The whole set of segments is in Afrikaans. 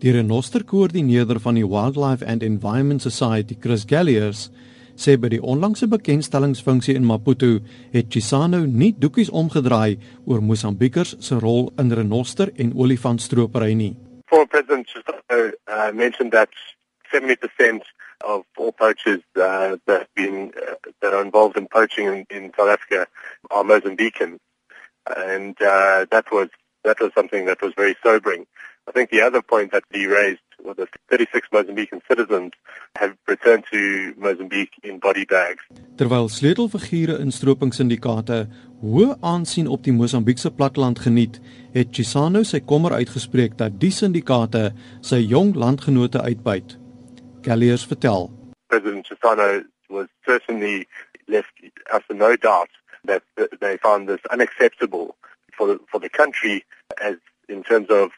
Die renosterkoördineerder van die Wildlife and Environment Society, Chris Galliers, sê by die onlangse bekendstellingsfunksie in Maputo het Chisano nie doekies omgedraai oor Mosambiekers se rol in renoster en olifantstropery nie. Former President Chisano uh, mentioned that 70% of all poachers uh, that have been uh, that are involved in poaching in, in South Africa are Mozambican, and uh, that was that was something that was very sobering. I think the other point that he raised was that 36 Mozambican citizens have returned to Mozambique in body bags. Terwyl sleutelfigure in stropingsindikate hoë aansien op die Mosambiekse platteland geniet, het Chisano sy kommer uitgespreek dat die sindikate sy jong landgenote uitbuit. Galliers vertel. President Chisano was certainly left us no doubt that they found this unacceptable for the, for the country as in terms of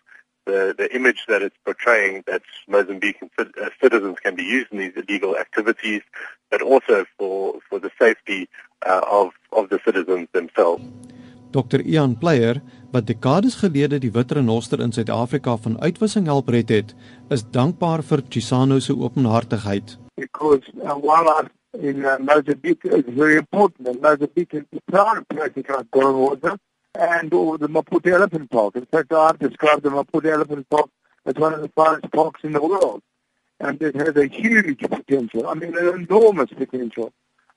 the, the image that it's portraying that Mozambican uh, citizens can be used in these illegal activities, but also for, for the safety uh, of, of the citizens themselves. Dr. Ian Player, wat dekades gelede die wit renoster in Suid-Afrika van uitwissing help red het, is dankbaar vir Chisano se openhartigheid. Because uh, while I in uh, Mozambique is very important and Mozambique is proud of practicing our water and or the Maputo Elephant Park. In fact, I've described the Maputo Elephant Park as one of the finest parks in the world. And it has a huge potential, I mean, an enormous potential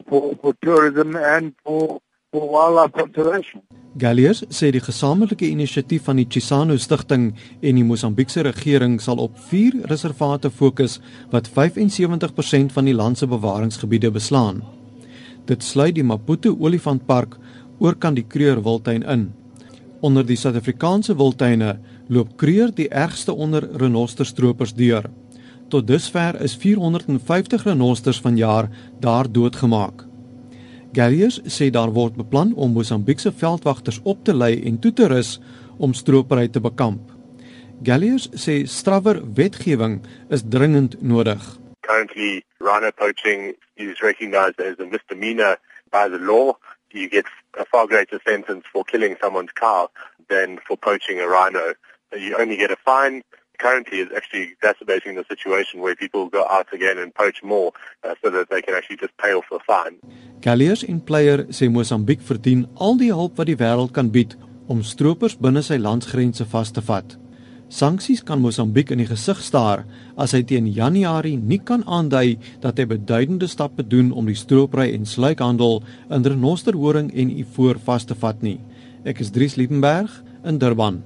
for, for tourism and for, for wildlife conservation. Galliers sê die gesamentlike inisiatief van die Chisano Stichting en die Mosambiekse regering sal op 4 reservate fokus wat 75% van die land se bewaringsgebiede beslaan. Dit sluit die Maputo Olifantpark oor kan die Kreur Wildtuin in. Onder die Suid-Afrikaanse wildtuine loop Kreur die ergste onder renosterstropers deur. Tot dusver is 450 renosters vanjaar daar doodgemaak. Galliers sê daar word beplan om Mosambiekse veldwagters op te lei en toe te rus om stropery te bekamp. Galliers sê strawwer wetgewing is dringend nodig. Currently, rhino poaching is recognized as a misdemeanor by the law you get a far greater sentence for killing someone's cow than for poaching a rhino. You only get a fine. Currently, it's actually exacerbating the situation where people go out again and poach more uh, so that they can actually just pay off the fine. Galliers en Player sê Mosambiek verdien al die hulp wat die wêreld kan bied om stroopers binne sy landsgrense vas te vat. Sanksies kan Mosambiek in die gesig staar as hy teen Januarie nie kan aandui dat hy beduidende stappe doen om die stroopry en sluikhandel in renosterhoring en ivoor vas te vat nie. Ek is Dries Liebenberg in Durban.